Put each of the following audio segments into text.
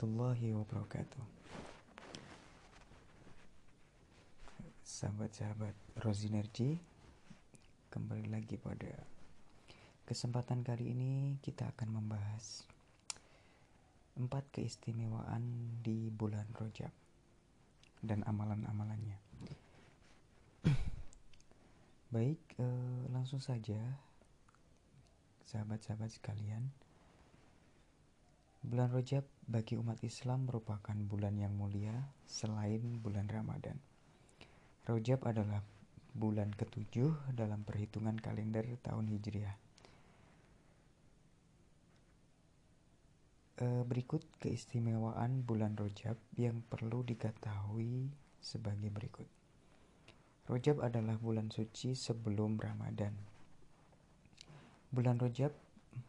Warahmatullahi wabarakatuh. Sahabat-sahabat Rosinergy, kembali lagi pada kesempatan kali ini kita akan membahas empat keistimewaan di bulan Rojab dan amalan-amalannya. Baik, eh, langsung saja, sahabat-sahabat sekalian. Bulan Rojab bagi umat Islam merupakan bulan yang mulia selain bulan Ramadan. Rojab adalah bulan ketujuh dalam perhitungan kalender tahun Hijriah. E, berikut keistimewaan bulan Rojab yang perlu diketahui sebagai berikut. Rojab adalah bulan suci sebelum Ramadan. Bulan Rojab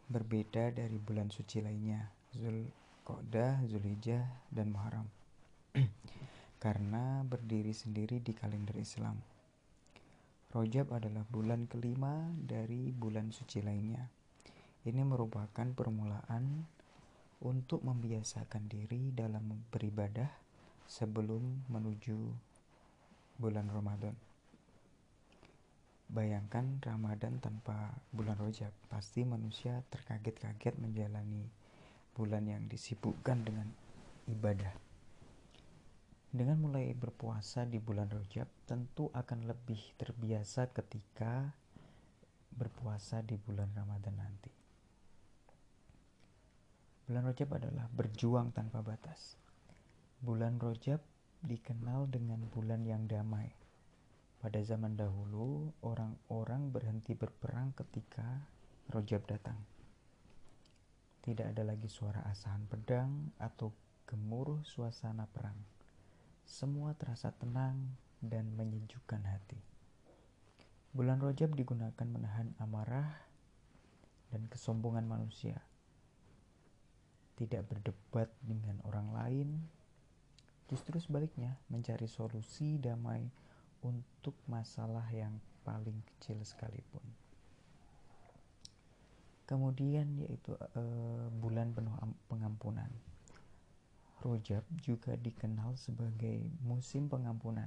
berbeda dari bulan suci lainnya, Zulqa'dah, Zulhijjah, dan Muharram. karena berdiri sendiri di kalender Islam. Rojab adalah bulan kelima dari bulan suci lainnya. Ini merupakan permulaan untuk membiasakan diri dalam beribadah sebelum menuju bulan Ramadan. Bayangkan Ramadan tanpa bulan Rojab, pasti manusia terkaget-kaget menjalani bulan yang disibukkan dengan ibadah. Dengan mulai berpuasa di bulan Rajab, tentu akan lebih terbiasa ketika berpuasa di bulan Ramadan nanti. Bulan Rajab adalah berjuang tanpa batas. Bulan Rajab dikenal dengan bulan yang damai. Pada zaman dahulu, orang-orang berhenti berperang ketika Rajab datang. Tidak ada lagi suara asahan pedang atau gemuruh suasana perang semua terasa tenang dan menyejukkan hati. Bulan Rojab digunakan menahan amarah dan kesombongan manusia. Tidak berdebat dengan orang lain, justru sebaliknya mencari solusi damai untuk masalah yang paling kecil sekalipun. Kemudian yaitu uh, bulan penuh pengampunan. Rojab juga dikenal sebagai musim pengampunan.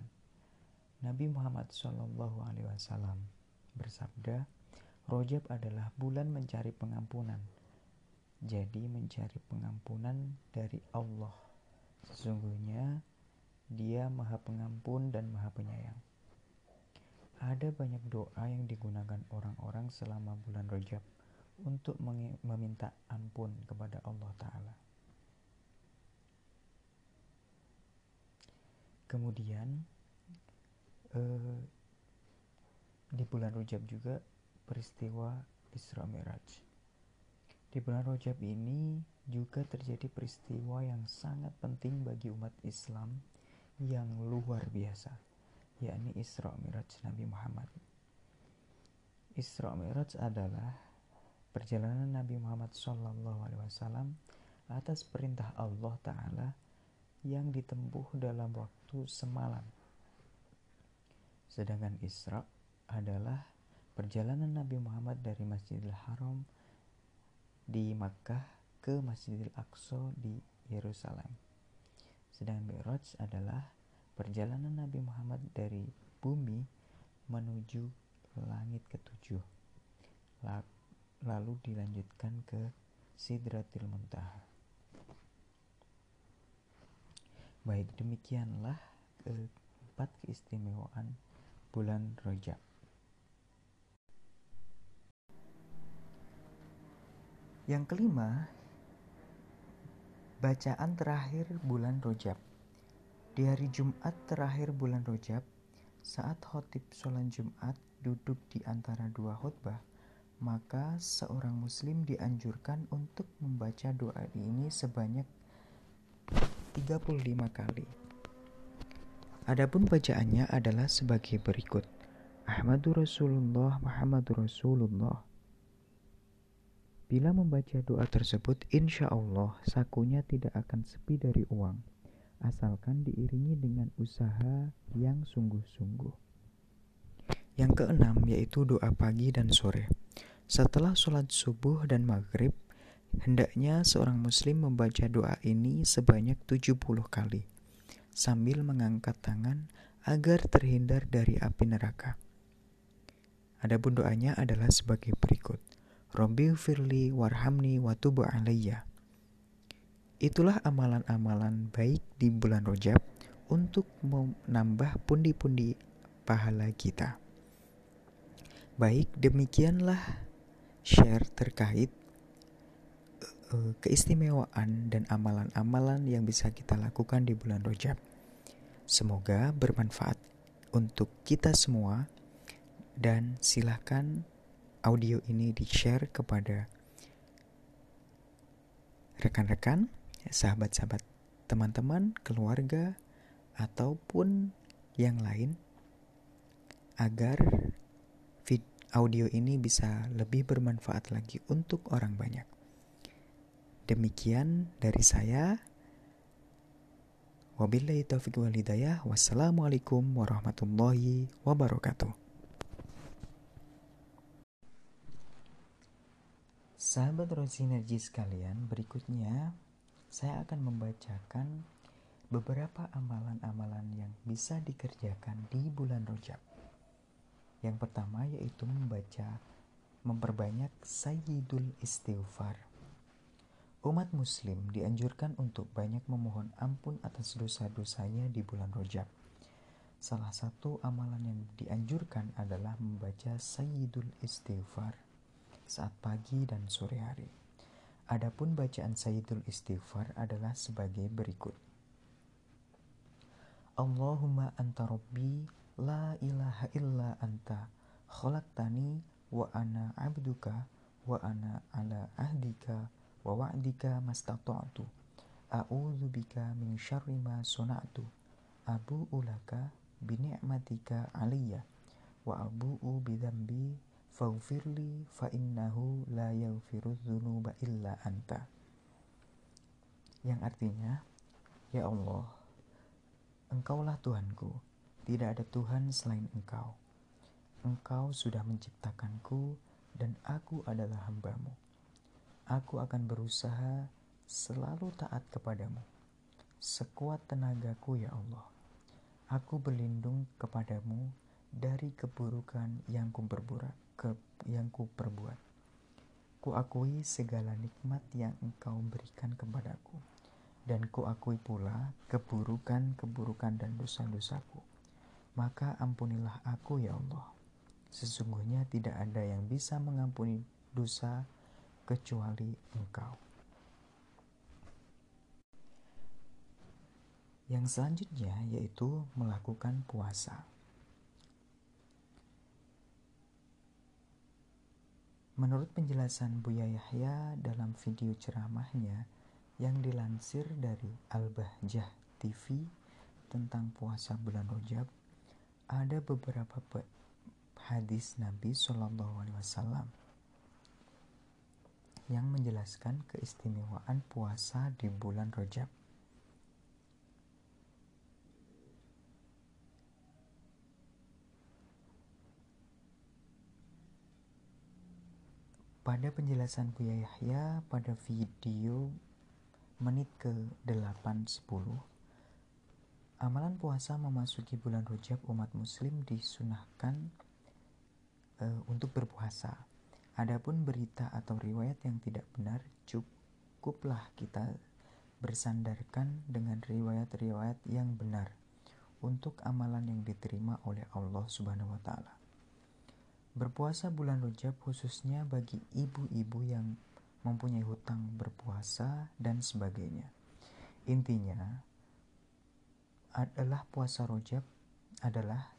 Nabi Muhammad Shallallahu Alaihi Wasallam bersabda, Rojab adalah bulan mencari pengampunan. Jadi mencari pengampunan dari Allah. Sesungguhnya Dia Maha Pengampun dan Maha Penyayang. Ada banyak doa yang digunakan orang-orang selama bulan Rojab untuk meminta ampun kepada Allah Ta'ala. kemudian eh, di bulan Rojab juga peristiwa Isra Miraj di bulan Rojab ini juga terjadi peristiwa yang sangat penting bagi umat Islam yang luar biasa yakni Isra Miraj Nabi Muhammad Isra Miraj adalah perjalanan Nabi Muhammad SAW atas perintah Allah Ta'ala yang ditempuh dalam waktu semalam. Sedangkan Isra adalah perjalanan Nabi Muhammad dari Masjidil Haram di Makkah ke Masjidil Aqsa di Yerusalem. Sedangkan Mi'raj adalah perjalanan Nabi Muhammad dari bumi menuju langit ketujuh. Lalu dilanjutkan ke Sidratil Muntaha. Baik, demikianlah keempat keistimewaan bulan Rojab. Yang kelima, bacaan terakhir bulan Rojab. Di hari Jumat terakhir bulan Rojab, saat khotib sholat Jumat duduk di antara dua khutbah, maka seorang muslim dianjurkan untuk membaca doa ini sebanyak 35 kali. Adapun bacaannya adalah sebagai berikut. Ahmadur Rasulullah Muhammadur Rasulullah Bila membaca doa tersebut, insya Allah sakunya tidak akan sepi dari uang, asalkan diiringi dengan usaha yang sungguh-sungguh. Yang keenam yaitu doa pagi dan sore. Setelah sholat subuh dan maghrib, Hendaknya seorang muslim membaca doa ini sebanyak 70 kali sambil mengangkat tangan agar terhindar dari api neraka. Adapun doanya adalah sebagai berikut. Robbi firli warhamni watubu alayya. Itulah amalan-amalan baik di bulan Rojab untuk menambah pundi-pundi pahala kita. Baik, demikianlah share terkait uh, keistimewaan dan amalan-amalan yang bisa kita lakukan di bulan Rojab. Semoga bermanfaat untuk kita semua dan silahkan audio ini di-share kepada rekan-rekan, sahabat-sahabat, teman-teman, keluarga, ataupun yang lain agar audio ini bisa lebih bermanfaat lagi untuk orang banyak. Demikian dari saya. Wabillahi taufiq wal hidayah. Wassalamualaikum warahmatullahi wabarakatuh. Sahabat Rosinergi sekalian, berikutnya saya akan membacakan beberapa amalan-amalan yang bisa dikerjakan di bulan Rojab. Yang pertama yaitu membaca memperbanyak Sayyidul Istighfar. Umat muslim dianjurkan untuk banyak memohon ampun atas dosa-dosanya di bulan Rojab. Salah satu amalan yang dianjurkan adalah membaca Sayyidul Istighfar saat pagi dan sore hari. Adapun bacaan Sayyidul Istighfar adalah sebagai berikut. Allahumma anta rabbi la ilaha illa anta. Khalaqtani wa ana abduka wa ana ala ahdika wa wa'dika mastata'tu. A'udzu bika min syarri ma suna'tu. Abu ulaka bi ni'matika aliyya. Wa abu'u bi dzambi faghfirli fa innahu la yaghfiru dzunuba illa anta. Yang artinya ya Allah engkaulah Tuhanku tidak ada Tuhan selain engkau. Engkau sudah menciptakanku dan aku adalah hambamu. Aku akan berusaha selalu taat kepadamu. Sekuat tenagaku ya Allah. Aku berlindung kepadamu dari keburukan yang kumperburak ke yang ku perbuat. Ku akui segala nikmat yang engkau berikan kepadaku, dan ku akui pula keburukan-keburukan dan dosa-dosaku. Maka ampunilah aku ya Allah. Sesungguhnya tidak ada yang bisa mengampuni dosa kecuali engkau. Yang selanjutnya yaitu melakukan puasa. Menurut penjelasan Buya Yahya dalam video ceramahnya yang dilansir dari Al-Bahjah TV tentang puasa bulan Rojab, ada beberapa hadis Nabi Shallallahu Alaihi Wasallam yang menjelaskan keistimewaan puasa di bulan Rojab. Pada penjelasan Buya Yahya pada video menit ke 810 Amalan puasa memasuki bulan Rajab umat muslim disunahkan e, untuk berpuasa. Adapun berita atau riwayat yang tidak benar cukuplah kita bersandarkan dengan riwayat-riwayat yang benar untuk amalan yang diterima oleh Allah Subhanahu wa taala. Berpuasa bulan Rajab khususnya bagi ibu-ibu yang mempunyai hutang berpuasa dan sebagainya. Intinya adalah puasa Rajab adalah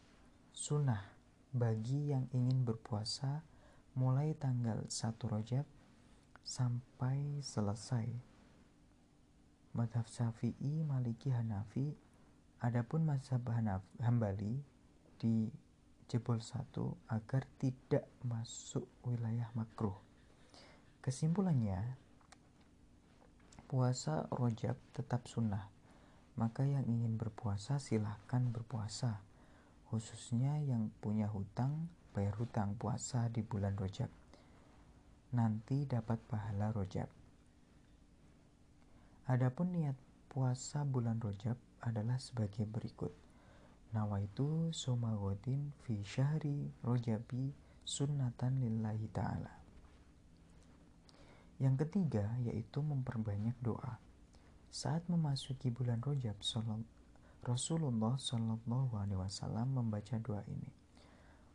sunnah bagi yang ingin berpuasa mulai tanggal 1 Rajab sampai selesai. Madhab Syafi'i, Maliki, Hanafi, adapun mazhab Hambali di jebol satu agar tidak masuk wilayah makruh. Kesimpulannya, puasa rojab tetap sunnah. Maka yang ingin berpuasa silahkan berpuasa. Khususnya yang punya hutang, bayar hutang puasa di bulan rojab. Nanti dapat pahala rojab. Adapun niat puasa bulan Rojab adalah sebagai berikut. Nawaitu somagodin fi syahri rojabi sunnatan lillahi ta'ala. Yang ketiga yaitu memperbanyak doa. Saat memasuki bulan Rojab, Rasulullah Shallallahu Alaihi Wasallam membaca doa ini.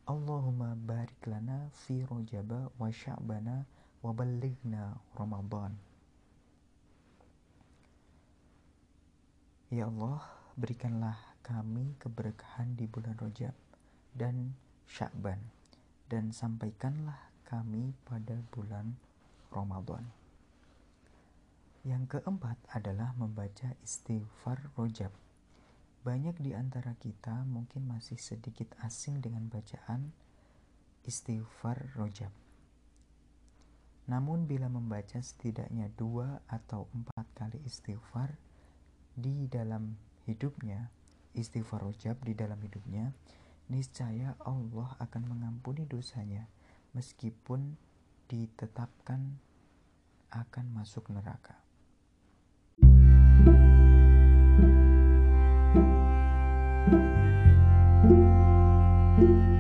Allahumma barik lana fi rojaba wa sya'bana wa balighna Ramadan. Ya Allah, berikanlah kami keberkahan di bulan Rojab dan Sya'ban dan sampaikanlah kami pada bulan Ramadan. Yang keempat adalah membaca istighfar Rojab. Banyak di antara kita mungkin masih sedikit asing dengan bacaan istighfar Rojab. Namun bila membaca setidaknya dua atau empat kali istighfar, di dalam hidupnya, istighfar ucap di dalam hidupnya, niscaya Allah akan mengampuni dosanya meskipun ditetapkan akan masuk neraka. thank you